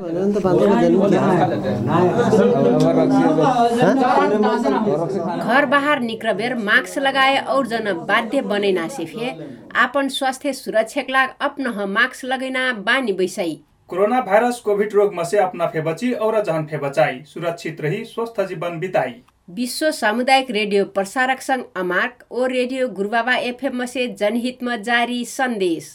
घर बाहर निक्रबेर मास्क लगाए और जन बाध्य बने नासिफे आपन स्वास्थ्य सुरक्षाक लाग अपना मास्क लगैना बानी बैसाई। कोरोना भाइरस कोभिड रोग मसे अपना फेबची और जहन फेबचाई। सुरक्षित रही स्वस्थ जीवन बिताई। विश्व सामुदायिक रेडियो प्रसारक संघ अमार्क ओ रेडियो गुरुबाबा एफएम मसे जनहितमा जारी सन्देश।